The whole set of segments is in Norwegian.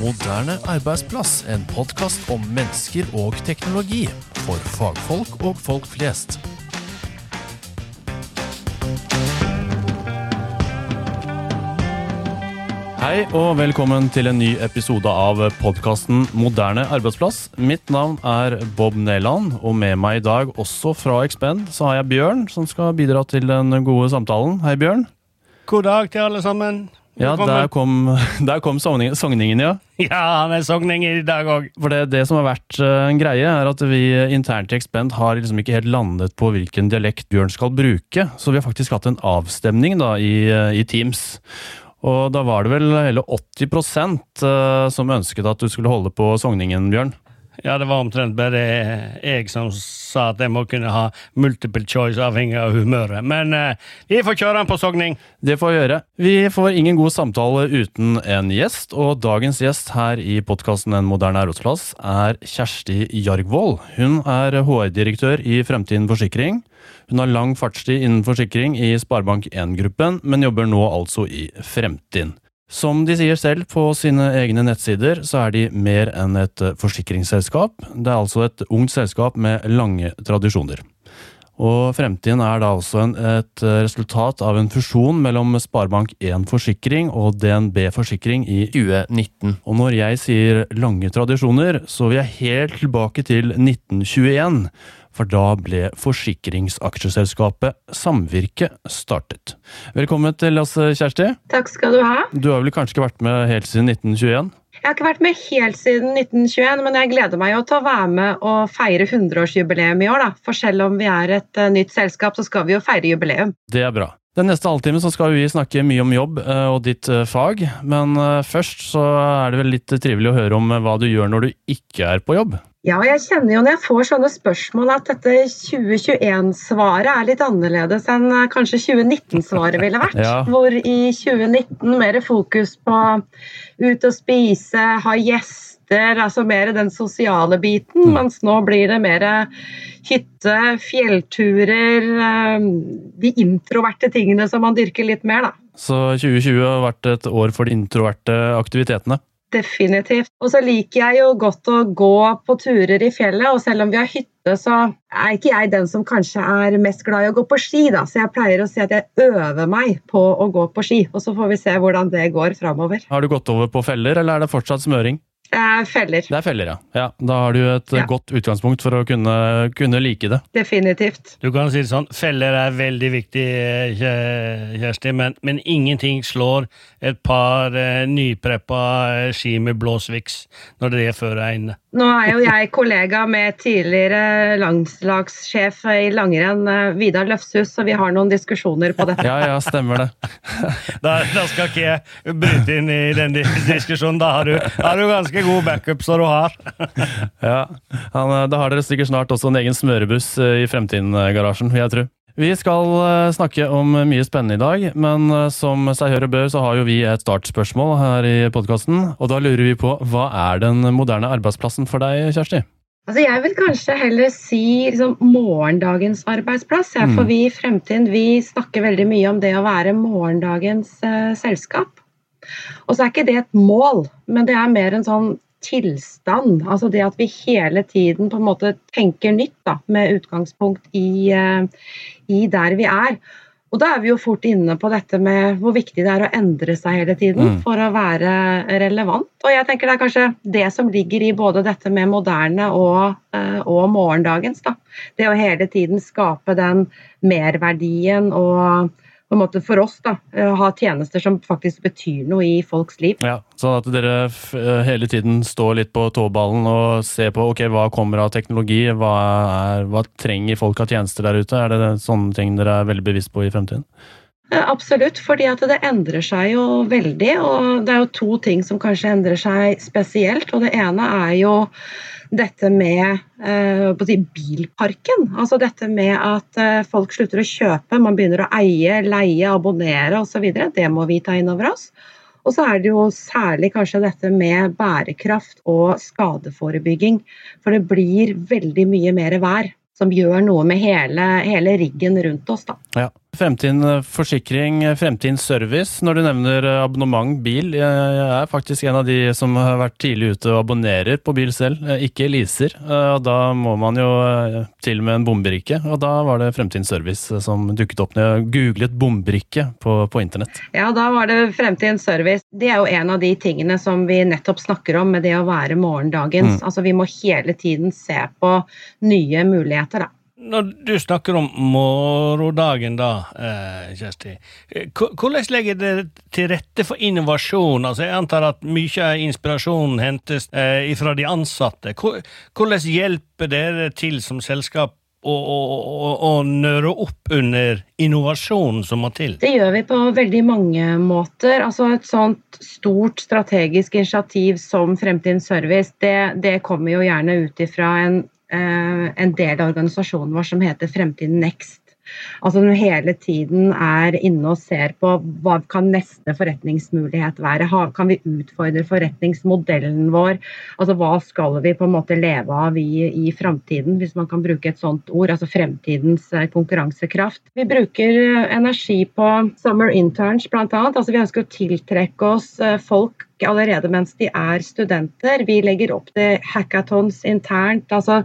Moderne arbeidsplass, en podkast om mennesker og teknologi. For fagfolk og folk flest. Hei og velkommen til en ny episode av podkasten Moderne arbeidsplass. Mitt navn er Bob Neland, og med meg i dag, også fra Expend, så har jeg Bjørn, som skal bidra til den gode samtalen. Hei, Bjørn. God dag til alle sammen. Ja, der kom, der kom sogningen, sogningen, ja. Ja, han er sogninger i dag òg. For det, det, som har vært uh, en greie, er at vi internt i Expend har liksom ikke helt landet på hvilken dialekt Bjørn skal bruke. Så vi har faktisk hatt en avstemning da i, uh, i Teams. Og da var det vel hele 80 uh, som ønsket at du skulle holde på sogningen, Bjørn. Ja, det var omtrent bare jeg som sa at jeg må kunne ha multiple choice avhengig av humøret. Men eh, vi får kjøre den på sogning. Det får vi gjøre. Vi får ingen god samtale uten en gjest, og dagens gjest her i podkasten En moderne arbeidsplass er Kjersti Jargvold. Hun er HR-direktør i Fremtiden Forsikring. Hun har lang fartstid innen forsikring i Sparebank1-gruppen, men jobber nå altså i Fremtiden. Som de sier selv på sine egne nettsider, så er de mer enn et forsikringsselskap. Det er altså et ungt selskap med lange tradisjoner. Og Fremtiden er da også en, et resultat av en fusjon mellom Sparebank1 Forsikring og DNB Forsikring i 2019. Og når jeg sier lange tradisjoner, så vil jeg helt tilbake til 1921 for da ble forsikringsaksjeselskapet Samvirke startet. Velkommen til oss, Kjersti. Takk skal du ha. Du har vel kanskje ikke vært med helt siden 1921? Jeg har ikke vært med helt siden 1921, men jeg gleder meg jo til å være med og feire 100-årsjubileum i år. da. For selv om vi er et uh, nytt selskap, så skal vi jo feire jubileum. Det er bra. Den neste halvtimen skal vi snakke mye om jobb uh, og ditt uh, fag, men først så er det vel litt trivelig å høre om hva du gjør når du ikke er på jobb? Ja, jeg kjenner jo når jeg får sånne spørsmål at dette 2021-svaret er litt annerledes enn kanskje 2019-svaret ville vært. ja. Hvor i 2019 mer fokus på ut og spise, ha gjester, altså mer den sosiale biten. Mm. Mens nå blir det mer hytte, fjellturer, de introverte tingene som man dyrker litt mer, da. Så 2020 har vært et år for de introverte aktivitetene? Definitivt. Og så liker jeg jo godt å gå på turer i fjellet, og selv om vi har hytte, så er ikke jeg den som kanskje er mest glad i å gå på ski, da. Så jeg pleier å si at jeg øver meg på å gå på ski, og så får vi se hvordan det går framover. Har du gått over på feller, eller er det fortsatt smøring? Eh, feller. Det er feller, ja. ja. Da har du et ja. godt utgangspunkt for å kunne, kunne, like det. Definitivt. Du kan si det sånn, feller er veldig viktig, Kjersti, men, men ingenting slår et par eh, nypreppa ski med blåsviks når det er før er inne. Nå er jo jeg kollega med tidligere landslagssjef i langrenn, eh, Vidar Løfshus, så vi har noen diskusjoner på dette. Ja, ja, stemmer det. da, da, skal ikke jeg bryte inn i den diskusjonen. Da har du, har du ganske god backup, som du har. ja, han, eh, Da har dere sikkert snart også en egen smørebuss eh, i Fremtiden-garasjen, vil jeg tro. Vi skal snakke om mye spennende i dag, men som seg hør og bør, så har jo vi et startspørsmål her i podkasten. Og da lurer vi på hva er den moderne arbeidsplassen for deg, Kjersti? Altså jeg vil kanskje heller si liksom, morgendagens arbeidsplass. Ja, for mm. vi i Fremtiden vi snakker veldig mye om det å være morgendagens uh, selskap. Og så er ikke det et mål, men det er mer en sånn tilstand. Altså det at vi hele tiden på en måte tenker nytt da, med utgangspunkt i, uh, i der vi er. Og da er vi jo fort inne på dette med hvor viktig det er å endre seg hele tiden mm. for å være relevant. Og jeg tenker det er kanskje det som ligger i både dette med moderne og, eh, og morgendagens. Da. Det å hele tiden skape den merverdien og på en måte for oss da, eh, ha tjenester som faktisk betyr noe i folks liv. Ja, Sånn at dere eh, hele tiden står litt på tåballen og ser på ok, hva kommer av teknologi, hva, er, hva trenger folk av tjenester der ute? Er det sånne ting dere er veldig bevisst på i fremtiden? Eh, absolutt, fordi at det endrer seg jo veldig. Og det er jo to ting som kanskje endrer seg spesielt. Og det ene er jo dette med eh, si, bilparken. Altså dette med at eh, folk slutter å kjøpe, man begynner å eie, leie, abonnere osv. Det må vi ta inn over oss. Og så er det jo særlig kanskje dette med bærekraft og skadeforebygging. For det blir veldig mye mer vær som gjør noe med hele, hele riggen rundt oss. da. Ja. Fremtiden eh, forsikring, eh, Fremtiden service. Når du nevner eh, abonnement bil, jeg er faktisk en av de som har vært tidlig ute og abonnerer på bil selv, ikke leaser. Og da må man jo til med en bombrikke, og da var det Fremtiden service som dukket opp når jeg googlet bombrikke på, på internett. Ja, da var det Fremtiden service. Det er jo en av de tingene som vi nettopp snakker om med det å være morgendagens. Mm. Altså vi må hele tiden se på nye muligheter, da. Når du snakker om morgendagen, da, eh, Kjersti. Eh, hvordan legger det til rette for innovasjon? Altså, Jeg antar at mye av inspirasjonen hentes eh, fra de ansatte. Hvordan hjelper dere til som selskap å, å, å, nøre opp under innovasjonen som må til? Det gjør vi på veldig mange måter. Altså Et sånt stort strategisk initiativ som Fremtidens service, det, det kommer jo gjerne ut ifra en en del av organisasjonen vår som heter Fremtiden Next. Altså når hele tiden er inne og ser på hva kan neste forretningsmulighet være. Kan vi utfordre forretningsmodellen vår? Altså hva skal vi på en måte leve av i, i framtiden, hvis man kan bruke et sånt ord. Altså fremtidens eh, konkurransekraft. Vi bruker eh, energi på summer interns bl.a. Altså vi ønsker å tiltrekke oss folk allerede mens de er studenter. Vi legger opp til hackathons internt. Altså,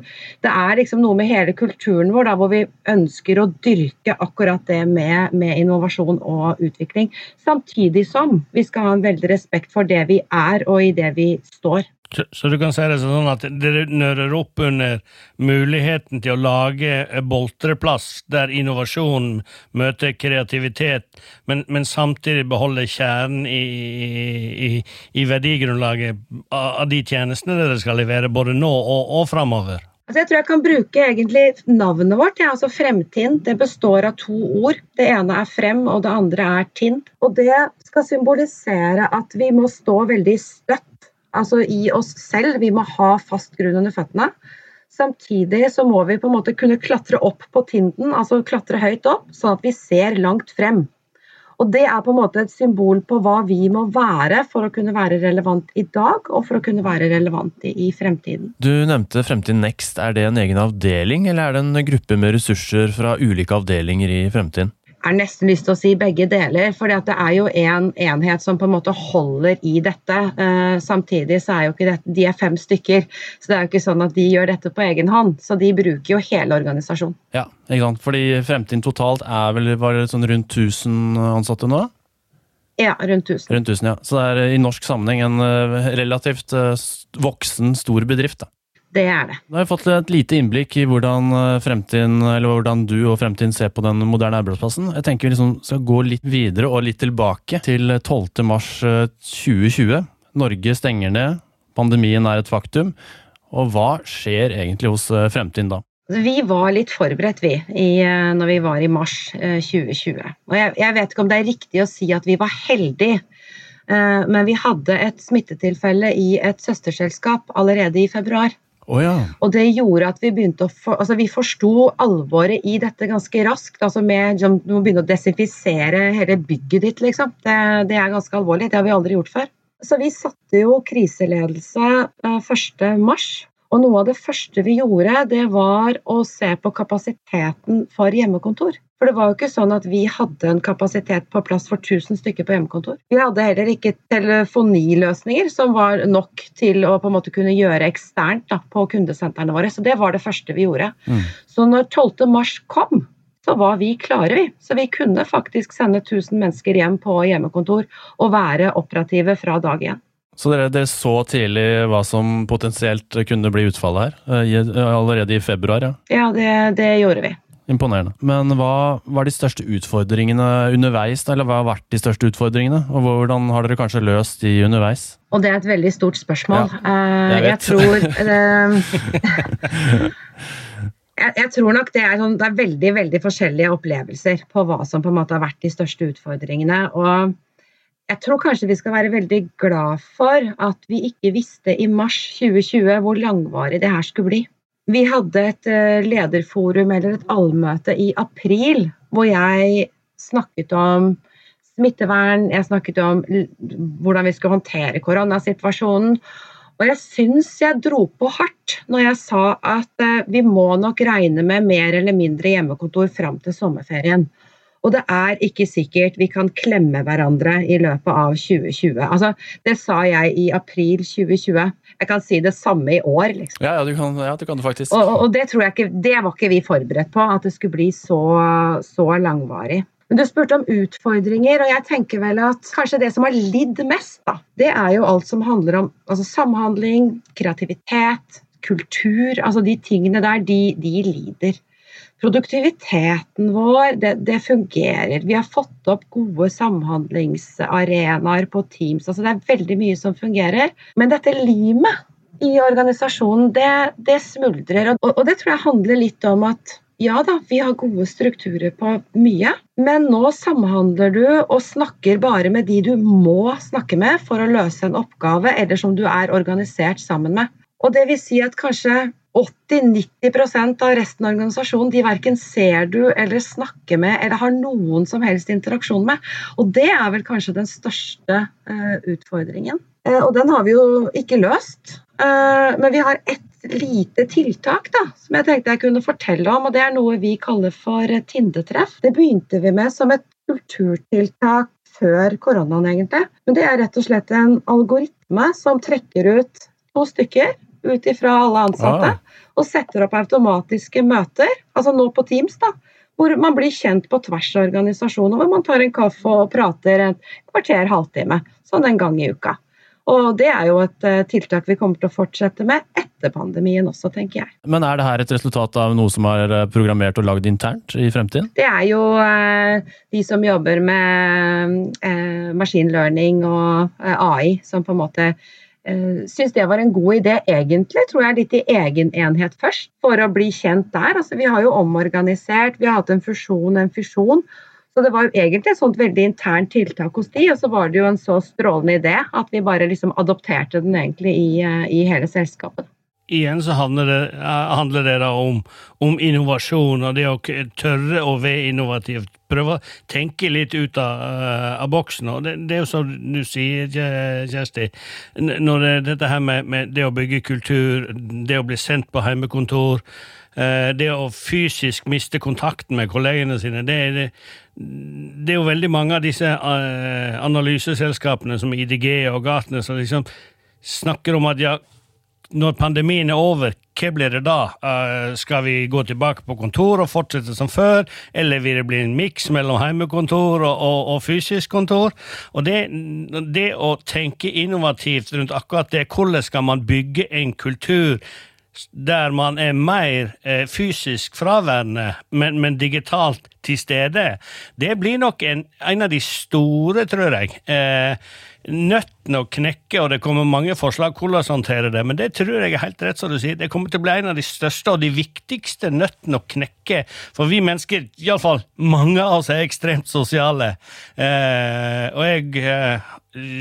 det er liksom noe med hele kulturen vår da, hvor vi ønsker å dyrke akkurat det med, med, innovasjon og utvikling. Samtidig som vi skal ha en veldig respekt for det vi er og i det vi står. Så du kan si det sånn at dere nører opp under muligheten til å lage boltreplass der innovasjon møter kreativitet, men, men samtidig beholde kjernen i, i, i, verdigrunnlaget av de tjenestene dere skal levere, både nå og, og framover? Altså jeg tror jeg kan bruke egentlig navnet vårt. Ja, altså Fremtind det består av to ord. Det ene er frem, og det andre er tind. Og det skal symbolisere at vi må stå veldig støtt altså i oss selv. Vi må ha fast grunn under føttene. Samtidig så må vi på en måte kunne klatre opp på tinden, altså klatre høyt opp, sånn at vi ser langt frem. Og Det er på en måte et symbol på hva vi må være for å kunne være relevant i dag, og for å kunne være relevant i, fremtiden. Du nevnte Fremtid Next. Er det en egen avdeling, eller er det en gruppe med ressurser fra ulike avdelinger i Fremtiden? Har nesten lyst til å si begge deler. For det er jo en enhet som på en måte holder i dette. Eh, samtidig så er jo ikke dette, de er fem stykker, så det er jo ikke sånn at de gjør dette på egen hånd. Så de bruker jo hele organisasjonen. Ja, ikke sant. Fordi Fremtiden totalt er vel var det sånn rundt 1000 ansatte nå? Ja, rundt 1000. Rundt 1000, ja. Så det er i norsk sammenheng en eh, relativt eh, voksen, stor bedrift. da. Det er det. Da har vi fått et lite innblikk i hvordan, eh, fremtiden, eller hvordan du og fremtiden ser på den moderne arbeidsplassen. Jeg tenker vi liksom skal gå litt videre og litt tilbake til 12. mars 2020. Eh, Norge stenger ned, pandemien er et faktum. Og hva skjer egentlig hos eh, Fremtiden da? Vi var litt forberedt, vi, i, når vi var i mars 2020. Og jeg, jeg, vet ikke om det er riktig å si at vi var heldige, men vi hadde et smittetilfelle i et søsterselskap allerede i februar. Oh, ja. Og det gjorde at vi begynte å for, altså vi forsto alvoret i dette ganske raskt. altså med, Du må begynne å desinfisere hele bygget ditt, liksom. Det, det, er ganske alvorlig. Det har vi aldri gjort før. Så vi satte jo kriseledelse 1.3. Og noe av det første vi gjorde, det var å se på kapasiteten for hjemmekontor. For det var jo ikke sånn at vi hadde en kapasitet på plass for 1000 stykker på hjemmekontor. Vi hadde heller ikke telefoniløsninger som var nok til å på en måte kunne gjøre eksternt da, på kundesentrene våre. Så det var det første vi gjorde. Mm. Så når 12. mars kom, så var vi klare, vi. Så vi kunne faktisk sende 1000 mennesker hjem på hjemmekontor og være operative fra dag én. Så dere, dere, så tidlig hva som potensielt kunne bli utfallet her? Eh, allerede i februar? Ja, ja det, det gjorde vi. Imponerende. Men hva var de største utfordringene underveis, eller hva har vært de største utfordringene? Og hvordan har dere kanskje løst de underveis? Og det er et veldig stort spørsmål. Ja, eh, jeg, jeg tror jeg, jeg, tror nok det er, sånn, det er veldig veldig forskjellige opplevelser på hva som på en måte har vært de største utfordringene. Og jeg tror kanskje vi skal være veldig glad for at vi ikke visste i mars 2020 hvor langvarig det her skulle bli. Vi hadde et eh, lederforum eller et allmøte i april hvor jeg snakket om smittevern, jeg snakket om hvordan vi skulle håndtere koronasituasjonen. Og jeg syns jeg dro på hardt når jeg sa at eh, vi må nok regne med mer eller mindre hjemmekontor fram til sommerferien. Og det er ikke sikkert vi kan klemme hverandre i løpet av 2020. Altså, det sa jeg i april 2020. Jeg kan si det samme i år. Liksom. Ja, ja, du kan, ja, det kan du faktisk. Og, og det, tror jeg ikke, det var ikke vi forberedt på, at det skulle bli så, så langvarig. Men Du spurte om utfordringer, og jeg tenker vel at kanskje det som har lidd mest, da, det er jo alt som handler om altså samhandling, kreativitet, kultur. Altså de tingene der, de, de lider. Produktiviteten vår, det, det, fungerer. Vi har fått opp gode samhandlingsarenaer på Teams. Altså det er veldig mye som fungerer. Men dette limet i organisasjonen, det, det smuldrer. Og, og det tror jeg handler litt om at ja da, vi har gode strukturer på mye, men nå samhandler du og snakker bare med de du må snakke med for å løse en oppgave, eller som du er organisert sammen med. Og det vil si at kanskje 80-90 av resten av organisasjonen de verken ser du eller snakker med eller har noen som helst interaksjon med. Og det er vel kanskje den største uh, utfordringen. Uh, og den har vi jo ikke løst. Uh, men vi har ett lite tiltak da, som jeg tenkte jeg kunne fortelle om. og Det er noe vi kaller for Tindetreff. Det begynte vi med som et kulturtiltak før koronaen, egentlig. Men det er rett og slett en algoritme som trekker ut to stykker ut ifra alle ansatte. Ah. Og setter opp automatiske møter, altså nå på Teams, da. Hvor man blir kjent på tvers av organisasjoner. hvor man tar en kaffe og prater en kvarter, halvtime. Sånn en gang i uka. Og det er jo et eh, tiltak vi kommer til å fortsette med etter pandemien også, tenker jeg. Men er det her et resultat av noe som er eh, programmert og lagd internt i fremtiden? Det er jo eh, de som jobber med machine learning og AI, som på en måte syns det var en god idé, egentlig. Tror jeg litt i egen enhet først, for å bli kjent der. Altså, vi har jo omorganisert, vi har hatt en fusjon, en fusjon. Så det var jo egentlig et sånt veldig internt tiltak hos de, og så var det jo en så strålende idé at vi bare liksom adopterte den egentlig i, eh, i hele selskapet. Igjen så handler det, eh, handler det da om, om, innovasjon og det å tørre å være innovativ. Prøve å tenke litt ut av, uh, av boksen. og det, det, er jo som du sier, Kjersti, når det, dette her med, med det å bygge kultur, det å bli sendt på heimekontor Eh, det å fysisk miste kontakten med kollegene sine, det er, det, det er jo veldig mange av disse eh, analyseselskapene som IDG og Gartner som liksom snakker om at ja, når pandemien er over, hva blir det da? Uh, skal vi gå tilbake på kontor og fortsette som før, eller vil det bli en miks mellom heimekontor og, og, og, fysisk kontor? Og det, det å tenke innovativt rundt akkurat det, hvordan skal man bygge en kultur der man er mer eh, fysisk fraværende, men, men, digitalt til stede, det blir nok en, en av de store, tror jeg. Eh, nøttene å knekke, og det kommer mange forslag hvordan håndtere det, men det tror jeg er helt rett som du sier. Det kommer til å bli en av de største og de viktigste nøttene å knekke. For vi mennesker, iallfall mange av oss, er ekstremt sosiale. Eh, og jeg eh,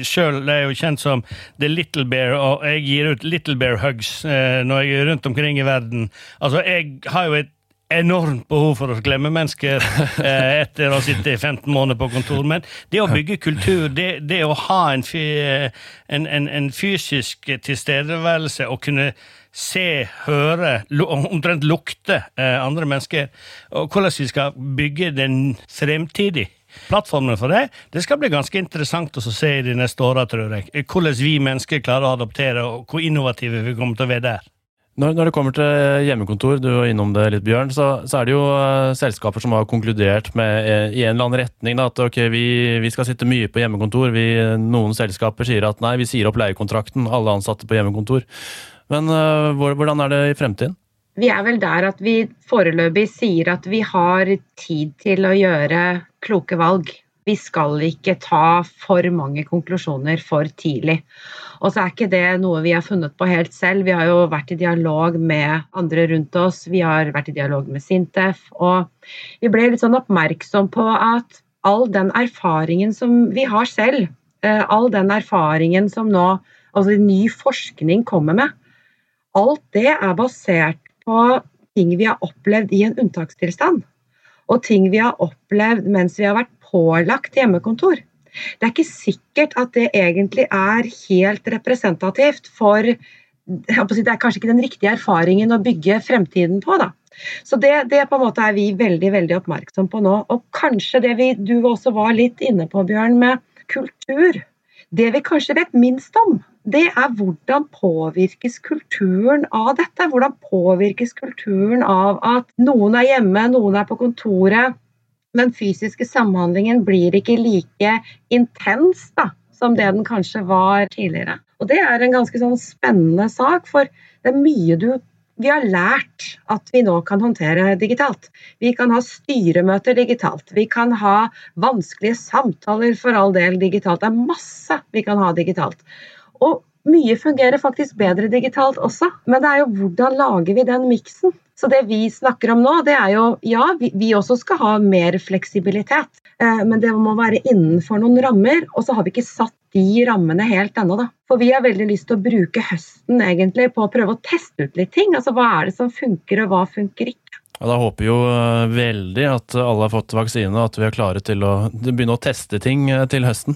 sjøl er jo kjent som The Little Bear, og jeg gir ut Little Bear Hugs eh, når jeg er rundt omkring i verden. Altså, jeg har jo et enormt behov for å glemme mennesker eh, etter å ha sittet i 15 måneder på kontor. Men det å bygge kultur, det, det å ha en, en, en, en, fysisk tilstedeværelse og kunne se, høre, omtrent lukte eh, andre mennesker, og hvordan vi skal bygge den fremtidig. Plattformen for det det skal bli ganske interessant å se i de neste åra, tror jeg. Hvordan vi mennesker klarer å adoptere, og hvor innovative vi kommer til å være der. Når, når, det kommer til hjemmekontor, du var innom det litt, Bjørn, så, så er det jo uh, selskaper som har konkludert med uh, i en eller annen retning da, at ok, vi, vi, skal sitte mye på hjemmekontor. Vi, noen selskaper sier at nei, vi sier opp leiekontrakten, alle ansatte på hjemmekontor. Men uh, hvordan er det i fremtiden? Vi er vel der at vi foreløpig sier at vi har tid til å gjøre kloke valg. Vi skal ikke ta for mange konklusjoner for tidlig. Og så er ikke det noe vi har funnet på helt selv. Vi har jo vært i dialog med andre rundt oss, vi har vært i dialog med Sintef. Og vi ble litt sånn oppmerksom på at all den erfaringen som vi har selv, eh, all den erfaringen som nå altså ny forskning kommer med, alt det er basert på ting vi har opplevd i en unntakstilstand. Og ting vi har opplevd mens vi har vært pålagt hjemmekontor. Det er ikke sikkert at det egentlig er helt representativt for det er kanskje ikke den riktige erfaringen å bygge fremtiden på. da. Så det, det, på en måte er vi veldig veldig oppmerksom på nå. Og kanskje det vi, du også var litt inne på, Bjørn, med kultur. Det vi kanskje vet minst om, det er hvordan påvirkes kulturen av dette? Hvordan påvirkes kulturen av at noen er hjemme, noen er på kontoret? Den fysiske samhandlingen blir ikke like intens da, som det den kanskje var tidligere. Og Det er en ganske sånn spennende sak, for det er mye du vi har lært at vi nå kan håndtere digitalt. Vi kan ha styremøter digitalt. Vi kan ha vanskelige samtaler for all del digitalt. Det er masse vi kan ha digitalt. Og mye fungerer faktisk bedre digitalt også, men det er jo hvordan lager vi den miksen? Så det vi snakker om nå, det er jo ja, vi, vi også skal ha mer fleksibilitet, eh, men det må være innenfor noen rammer. Og så har vi ikke satt de rammene helt ennå, da. For vi har veldig lyst til å bruke høsten egentlig på å prøve å teste ut litt ting. Altså hva er det som funker, og hva funker ikke. Og Da håper jo eh, veldig at alle har fått vaksine, og at vi er klare til å begynne å teste ting eh, til høsten.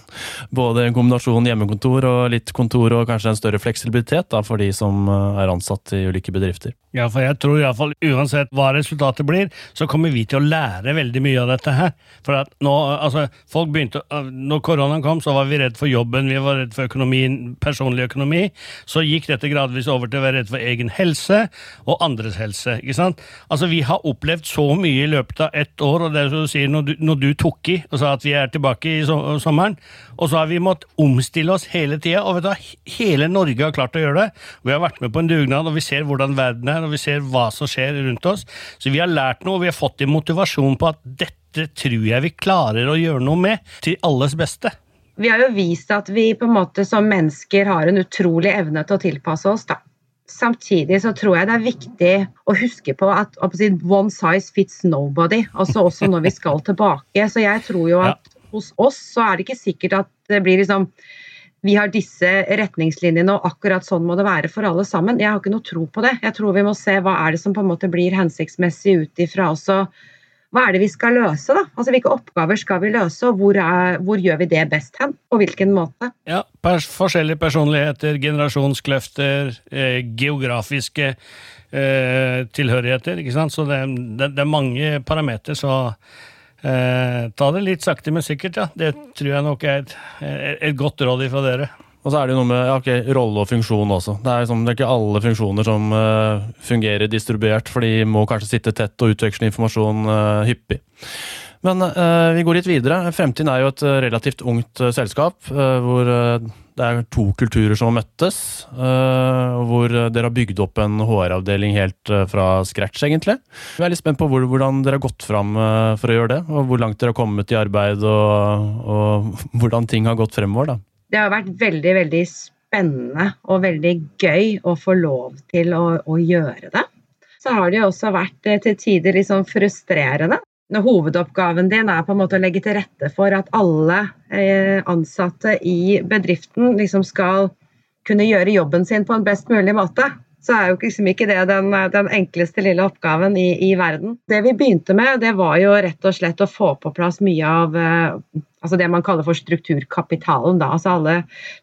Både en kombinasjon hjemmekontor og litt kontor, og kanskje en større fleksibilitet da, for de som eh, er ansatt i ulike bedrifter. Ja, for jeg tror iallfall uansett hva resultatet blir, så kommer vi til å lære veldig mye av dette her. For at nå, altså, folk begynte, når koronaen kom, så var vi redd for jobben, vi var redd for økonomien, personlig økonomi. Så gikk dette gradvis over til å være redd for egen helse og andres helse. ikke sant? Altså, vi har opplevd så mye i løpet av ett år, og det er som du sier, når du, når du tok i og sa at vi er tilbake i sommeren, og så har vi måttet omstille oss hele tida, og vet du hele Norge har klart å gjøre det. Vi har vært med på en dugnad, og vi ser hvordan verden er, og vi ser hva som skjer rundt oss. Så vi har lært noe, og vi har fått en motivasjon på at dette tror jeg vi klarer å gjøre noe med, til alles beste. Vi har jo vist at vi på en måte som mennesker har en utrolig evne til å tilpasse oss. da. Samtidig så tror jeg det er viktig å huske på at one size fits nobody, altså også når vi skal tilbake. Så jeg tror jo at hos oss så er det ikke sikkert at det blir liksom vi har disse retningslinjene, og akkurat sånn må det være for alle sammen. Jeg har ikke noe tro på det. Jeg tror vi må se hva er det som på en måte blir hensiktsmessig ut ifra også hva er det vi skal løse, da? Altså Hvilke oppgaver skal vi løse, og hvor, er, hvor gjør vi det best hen? På hvilken måte? Ja, pers forskjellige personligheter, generasjonskløfter, eh, geografiske eh, tilhørigheter, ikke sant. Så det, det, det er mange parametere, så eh, ta det litt sakte, men sikkert, ja. Det tror jeg nok er et, et godt råd fra dere. Og så er det jo noe med okay, rolle og funksjon også. Det er, liksom, det er ikke alle funksjoner som uh, fungerer distribuert, for de må kanskje sitte tett og utveksle informasjon uh, hyppig. Men uh, vi går litt videre. Fremtiden er jo et relativt ungt selskap, hvor det er to kulturer som har møttes. hvor dere har bygd opp en HR-avdeling helt fra scratch, egentlig. Vi er litt spent på hvor, hvordan dere har gått fram for å gjøre det, og hvor langt dere har kommet i arbeid, og, og hvordan ting har gått fremover. da det har vært veldig, veldig spennende og veldig gøy å få lov til å, å gjøre det. Så har det jo også vært eh, til tider litt sånn frustrerende. Når hovedoppgaven din er på en måte å legge til rette for at alle eh, ansatte i bedriften liksom skal kunne gjøre jobben sin på en best mulig måte, så er jo liksom ikke det den, den enkleste lille oppgaven i, i, verden. Det vi begynte med, det var jo rett og slett å få på plass mye av eh, altså det man kaller for strukturkapitalen. Da. Altså alle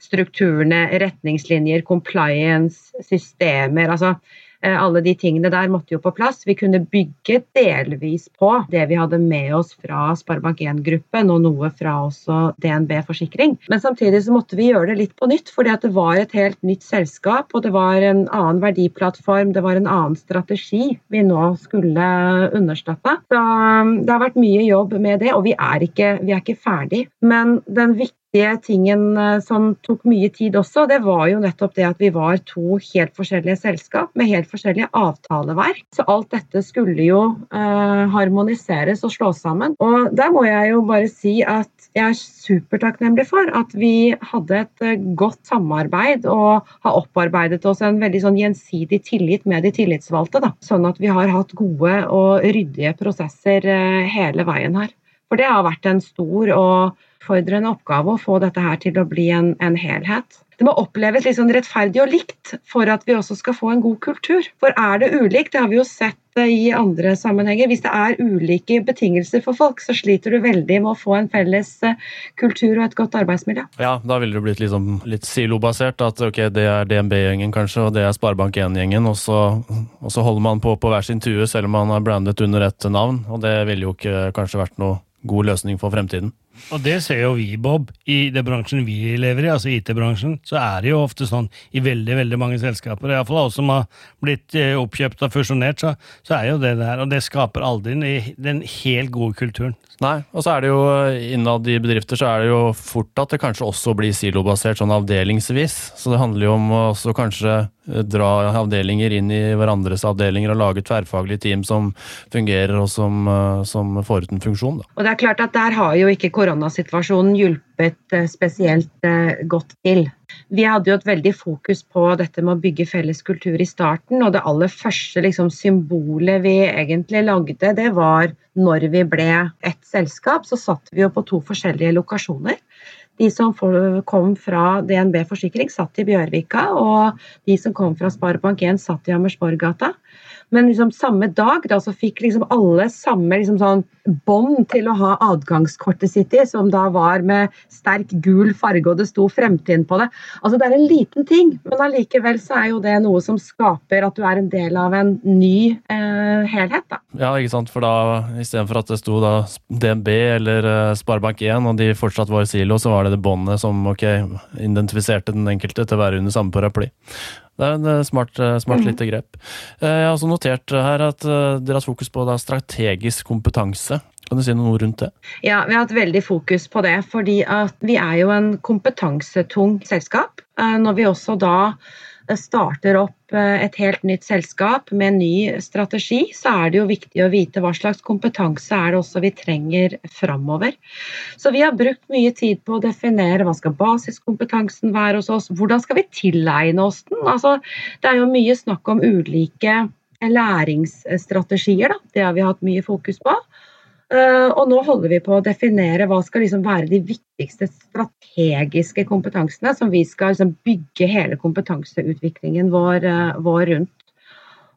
strukturene, retningslinjer, compliance, systemer. altså Eh, alle de tingene der måtte jo på plass. Vi kunne bygge delvis på det vi hadde med oss fra Sparebank1-gruppen og noe fra også DNB Forsikring. Men samtidig så måtte vi gjøre det litt på nytt, fordi det var et helt nytt selskap. Og det var en annen verdiplattform, det var en annen strategi vi nå skulle understøtte. Så um, det har vært mye jobb med det, og vi er ikke, vi er ikke ferdig. Men den viktige viktige tingen eh, som tok mye tid også, det var jo nettopp det at vi var to helt forskjellige selskap med helt forskjellige avtaleverk. Så alt dette skulle jo eh, harmoniseres og slås sammen. Og der må jeg jo bare si at jeg er supertakknemlig for at vi hadde et eh, godt samarbeid og har opparbeidet oss en veldig sånn gjensidig tillit med de tillitsvalgte. Da. Sånn at vi har hatt gode og ryddige prosesser eh, hele veien her. For det har vært en stor og utfordrende oppgave å få dette her til å bli en, en helhet. Det må oppleves sånn rettferdig og likt for at vi også skal få en god kultur. For er det ulikt, det har vi jo sett i andre sammenhenger. Hvis det er ulike betingelser for folk, så sliter du veldig med å få en felles eh, kultur og et godt arbeidsmiljø. Ja, da ville det blitt liksom litt silobasert. At ok, det er DNB-gjengen kanskje, og det er Sparebank1-gjengen. Og, og, så holder man på på hver sin tue, selv om man har brandet under ett navn. Og det ville jo ikke kanskje vært noe god løsning for fremtiden. Og det ser jo vi, Bob, i det bransjen vi lever i, altså IT-bransjen. Så er det jo ofte sånn i veldig veldig mange selskaper, iallfall alle som har blitt eh, oppkjøpt og fusjonert, så, så er jo det der. Og det skaper aldri den helt gode kulturen. Nei, og så er det jo innad i bedrifter så er det jo fort at det kanskje også blir silobasert sånn avdelingsvis. Så det handler jo om å også kanskje eh, dra avdelinger inn i hverandres avdelinger og lage tverrfaglige team som fungerer og som, eh, som får ut en funksjon. Da. Og det er klart at der har jo ikke koronasituasjonen hjulpet eh, spesielt godt til. Vi hadde jo et veldig fokus på dette med å bygge felles kultur i starten, og det aller første liksom, symbolet vi egentlig lagde, det var når vi ble ett selskap, så satt vi jo på to forskjellige lokasjoner. De som kom fra DNB Forsikring, satt i Bjørvika, og de som kom fra Sparebank1, satt i Amersborggata. Men liksom samme dag da, så fikk liksom alle samme liksom sånn bånd til å ha adgangskortet sitt i, som da var med sterk gul farge, og det sto fremtiden på det. Altså Det er en liten ting, men allikevel så er jo det noe som skaper at du er en del av en ny eh, helhet. da. Ja, ikke sant. For da istedenfor at det sto da DNB eller uh, Sparebank1, og de fortsatt var i silo, så var det det båndet som ok, identifiserte den enkelte til å være under samme paraply. Det er en eh, smart, eh, smart mm. lite grep. Eh, jeg har også notert her at dere har hatt fokus på strategisk kompetanse. Kan du si noe rundt det? Ja, Vi har hatt veldig fokus på det. fordi vi er jo en kompetansetung selskap. Når vi også da starter opp eh, et helt nytt selskap med en ny strategi, så er det jo viktig å vite hva slags kompetanse er det også vi trenger framover. Så vi har brukt mye tid på å definere hva skal basiskompetansen være hos oss, hvordan skal vi tilegne oss den? Altså, det er jo mye snakk om ulike læringsstrategier, da. det har vi hatt mye fokus på. Eh, og nå holder vi på å definere hva skal liksom være de viktigste strategiske kompetansene som vi skal liksom bygge hele kompetanseutviklingen vår, eh, vår, rundt.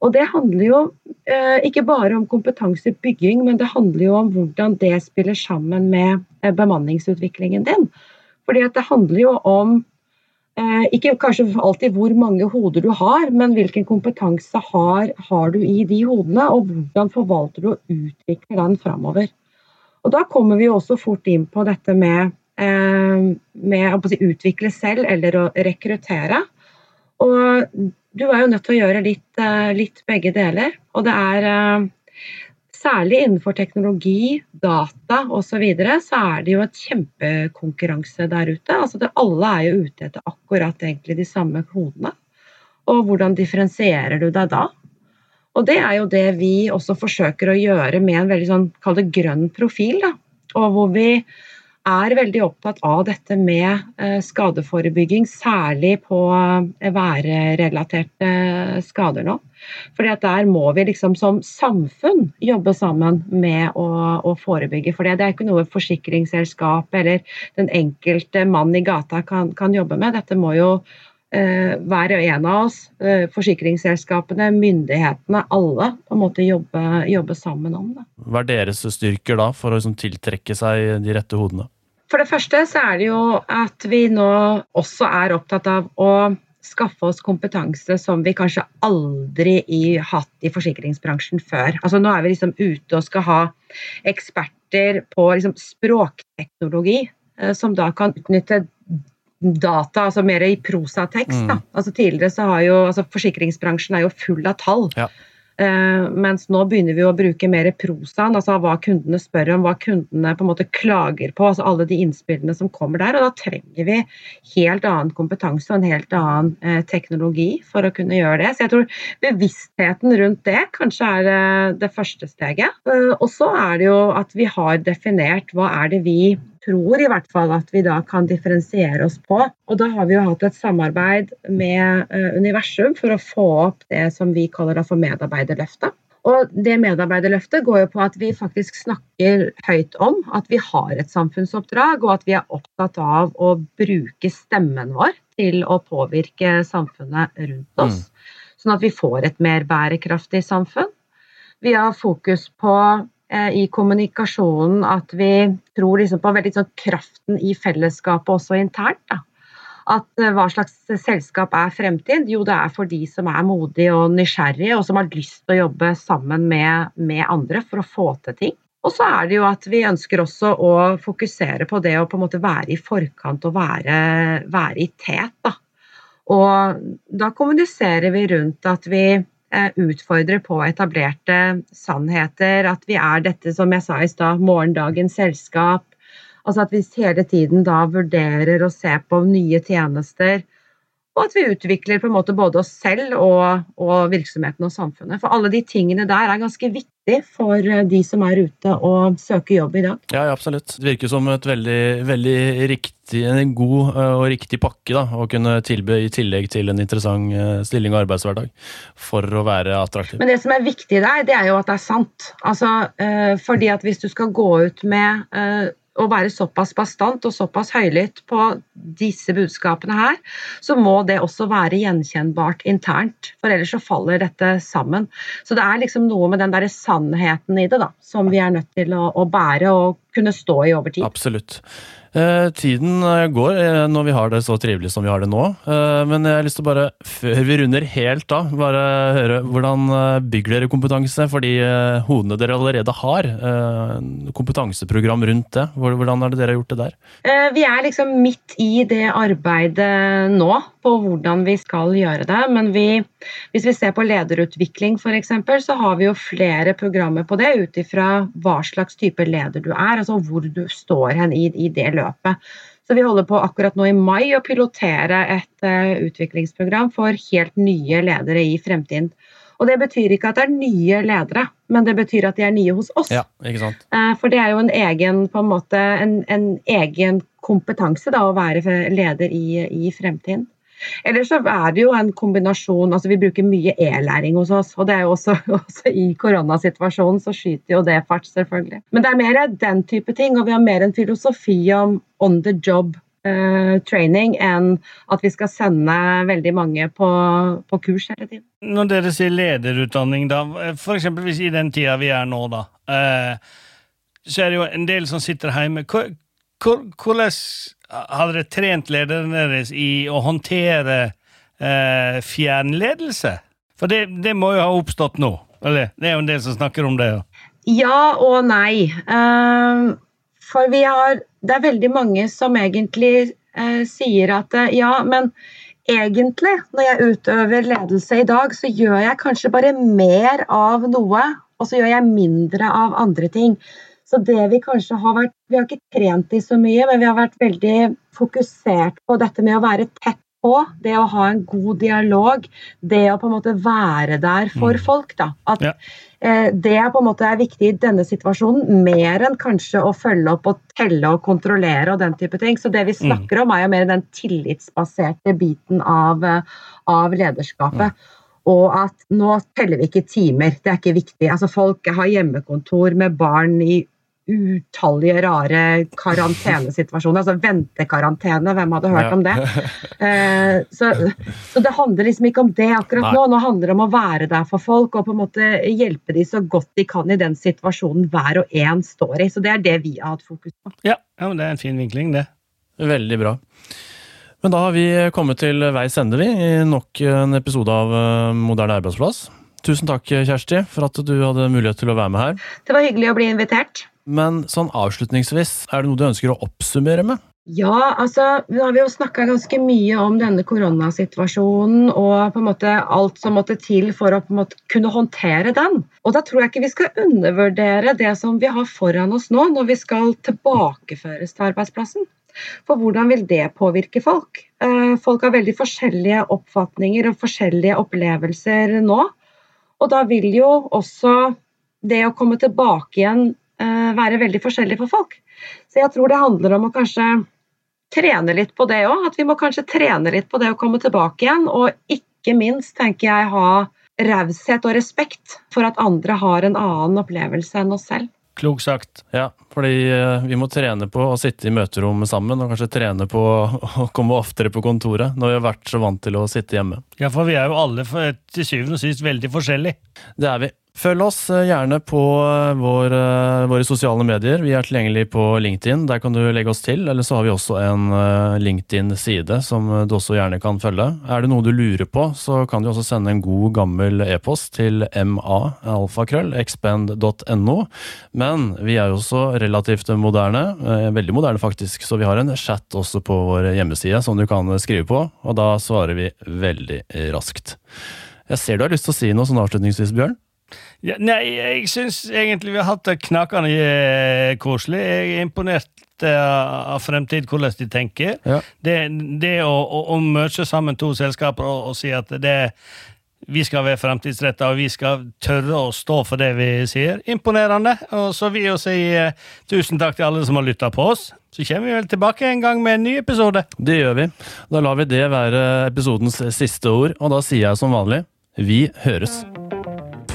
Og det handler jo eh, ikke bare om kompetansebygging, men det handler jo om hvordan det spiller sammen med bemanningsutviklingen din. Fordi det handler jo om ikke kanskje alltid hvor mange hoder du har, men hvilken kompetanse har, har, du i de hodene, og hvordan forvalter du og utvikler den framover. Og Da kommer vi også fort inn på dette med, eh, med å si, utvikle selv eller å rekruttere. Og du er jo nødt til å gjøre litt, eh, litt begge deler. Og det er Særlig innenfor teknologi, data osv. Så, videre, så er det jo et kjempekonkurranse der ute. Altså det, alle er jo ute etter akkurat egentlig de samme kodene. Og hvordan differensierer du deg da? Og det er jo det vi også forsøker å gjøre med en veldig sånn, kall det grønn profil. Da. Og hvor vi er veldig opptatt av dette med eh, skadeforebygging, særlig på eh, værrelaterte skader nå. Fordi at Der må vi liksom som samfunn jobbe sammen med å, å forebygge. For det er ikke noe forsikringsselskap eller den enkelte mann i gata kan, kan jobbe med. Dette må jo eh, hver og en av oss, eh, forsikringsselskapene, myndighetene, alle på en måte jobbe, jobbe sammen om det. Hva er deres styrker da, for å liksom, tiltrekke seg de rette hodene? For det første så er det jo at vi nå også er opptatt av å skaffe oss kompetanse som vi kanskje aldri har hatt i forsikringsbransjen før. Altså Nå er vi liksom ute og skal ha eksperter på liksom språkteknologi, eh, som da kan utnytte data, altså mer i prosatekst. Mm. Altså Tidligere så har jo altså Forsikringsbransjen er jo full av tall. Ja. Uh, mens nå begynner vi å bruke mer prosaen, altså hva kundene spør om, hva kundene på en måte klager på. altså Alle de innspillene som kommer der. og Da trenger vi helt annen kompetanse og en helt annen uh, teknologi for å kunne gjøre det. Så jeg tror bevisstheten rundt det kanskje er uh, det første steget. og så er det jo at vi har definert hva er det vi tror i hvert fall at vi da kan differensiere oss på. Og da har vi jo hatt et samarbeid med uh, Universum for å få opp det som vi kaller for medarbeiderløftet. Og det medarbeiderløftet går jo på at vi faktisk snakker høyt om at vi har et samfunnsoppdrag, og at vi er opptatt av å bruke stemmen vår til å påvirke samfunnet rundt oss. Mm. Sånn at vi får et mer bærekraftig samfunn. Vi har fokus på eh, i kommunikasjonen at vi tror liksom på veldig sånn kraften i fellesskapet også internt. Da. At eh, hva slags selskap er fremtid? Jo, det er for de som er modige og nysgjerrige, og som har lyst til å jobbe sammen med, med andre for å få til ting. Og så er det jo at vi ønsker også å fokusere på det å på en måte være i forkant og være, være i tet. Da. Og da kommuniserer vi rundt at vi eh, utfordrer på etablerte sannheter, at vi er dette, som jeg sa i stad, morgendagens selskap. Altså at vi hele tiden da vurderer å se på nye tjenester og at vi utvikler på en måte både oss selv og, og, virksomheten og samfunnet. For alle de tingene der er ganske viktig for eh, de som er ute og søker jobb i dag. Ja, ja absolutt. Det virker som et veldig, veldig riktig, en god eh, og riktig pakke da, å kunne tilby i tillegg til en interessant eh, stilling og arbeidshverdag for å være attraktiv. Men det som er viktig der, det er jo at det er sant. Altså, fordi at hvis du skal gå ut med å være såpass bastant og såpass høylytt på disse budskapene her, så må det også være gjenkjennbart internt. For ellers så faller dette sammen. Så det er liksom noe med den derre sannheten i det da, som vi er nødt til å, å bære og kunne stå i over tid. Absolutt. Eh, tiden eh, går eh, når vi har det så trivelig som vi har det nå. Men jeg har lyst til å bare, før vi runder helt av, bare høre hvordan bygger dere kompetanse for de hodene dere allerede har? Kompetanseprogram rundt det. Hvordan har dere gjort det der? Vi er liksom midt i det arbeidet nå, på hvordan vi skal gjøre det. Men vi, hvis vi ser på lederutvikling f.eks., så har vi jo flere programmer på det ut ifra hva slags type leder du er, altså hvor du står hen i, i det løpet. Så vi holder på akkurat nå i mai å pilotere et uh, utviklingsprogram for helt nye ledere i fremtiden. Og det betyr ikke at det er nye ledere, men det betyr at de er nye hos oss. Ja, ikke sant? Uh, for det er jo en egen, på en måte, en, en egen kompetanse da, å være leder i, i fremtiden. Eller så er det jo en kombinasjon altså Vi bruker mye e-læring hos oss, og det er jo også, også, i koronasituasjonen så skyter jo det fart, selvfølgelig. Men det er mer den type ting, og vi har mer en filosofi om on the job Uh, training enn at vi skal sende veldig mange på, på, kurs hele tiden. Når dere sier lederutdanning, da, f.eks. i den tida vi er nå, da, uh, så er det jo en del som sitter hjemme. Hvordan har dere trent lederne deres i å håndtere eh, fjernledelse? For det, det, må jo ha oppstått nå? Eller det er jo en del som snakker om det? Ja og nei. Uh, for vi har Det er veldig mange som egentlig uh, sier at uh, ja, men egentlig, når jeg utøver ledelse i dag, så gjør jeg kanskje bare mer av noe, og så gjør jeg mindre av andre ting. Så det vi kanskje har vært Vi har ikke trent i så mye, men vi har vært veldig fokusert på dette med å være tett på. Det å ha en god dialog. Det å på en måte være der for mm. folk. da. At ja. eh, Det på en måte er viktig i denne situasjonen, mer enn kanskje å følge opp og telle og kontrollere og den type ting. Så det vi mm. snakker om, er jo mer den tillitsbaserte biten av, eh, av lederskapet. Mm. Og at nå teller vi ikke timer, det er ikke viktig. Altså Folk har hjemmekontor med barn i utallige rare karantenesituasjoner. Altså ventekarantene, hvem hadde hørt om det? Eh, så, så, det handler liksom ikke om det akkurat Nei. nå. Nå handler det om å være der for folk og på en måte hjelpe dem så godt de kan i den situasjonen hver og en står i. Så det er det vi har hatt fokus på. Ja, ja men det er en fin vinkling, det. Veldig bra. Men da har vi kommet til veis ende, vi, i nok en episode av eh, Moderne arbeidsplass. Tusen takk, Kjersti, for at du hadde mulighet til å være med her. Det var hyggelig å bli invitert. Men sånn avslutningsvis, er det noe du ønsker å oppsummere med? Ja, altså, nå har vi jo snakka ganske mye om denne koronasituasjonen og på en måte alt som måtte til for å på en måte kunne håndtere den. Og da tror jeg ikke vi skal undervurdere det som vi har foran oss nå, når vi skal tilbakeføres til arbeidsplassen. For hvordan vil det påvirke folk? Eh, folk har veldig forskjellige oppfatninger og forskjellige opplevelser nå. Og da vil jo også det å komme tilbake igjen være veldig forskjellig for folk. Så jeg tror det handler om å kanskje trene litt på det òg. At vi må kanskje trene litt på det å komme tilbake igjen. Og ikke minst, tenker jeg, ha raushet og respekt for at andre har en annen opplevelse enn oss selv. Klok sagt. Ja, fordi eh, vi må trene på å sitte i møterom sammen, og kanskje trene på å komme oftere på kontoret når vi har vært så vant til å sitte hjemme. Ja, for vi er jo alle til syvende og sist veldig forskjellige. Det er vi. Følg oss eh, gjerne på eh, vår, eh, våre sosiale medier. Vi er tilgjengelig på LinkedIn. Der kan du legge oss til. Eller så har vi også en LinkedIn-side som du også gjerne kan følge. Er det noe du lurer på, så kan du også sende en god, gammel e-post til ma.alfakrøll.expend.no. Men vi er jo også relativt moderne. Veldig moderne, faktisk. Så vi har en chat også på vår hjemmeside som du kan skrive på, og da svarer vi veldig raskt. Jeg ser du har lyst til å si noe sånn avslutningsvis, Bjørn? Ja, nei, jeg syns egentlig vi har hatt det knakende eh, koselig. Jeg er imponert eh, av fremtid, hvordan de tenker. Ja. Det, det, å, å, å møte sammen to selskaper og, og, si at det vi skal være fremtidsretta, og vi skal tørre å stå for det vi sier. Imponerende. Og så vil jeg si uh, tusen takk til alle som har lytta på oss. Så kommer vi vel tilbake en gang med en ny episode. Det gjør vi. Da lar vi det være episodens siste ord, og da sier jeg som vanlig vi høres.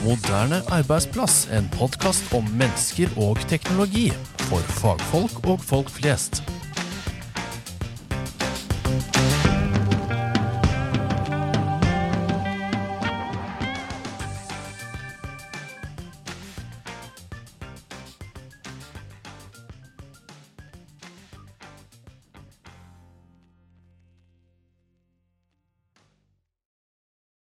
Moderne arbeidsplass, en podkast om mennesker og teknologi. For fagfolk og folk flest.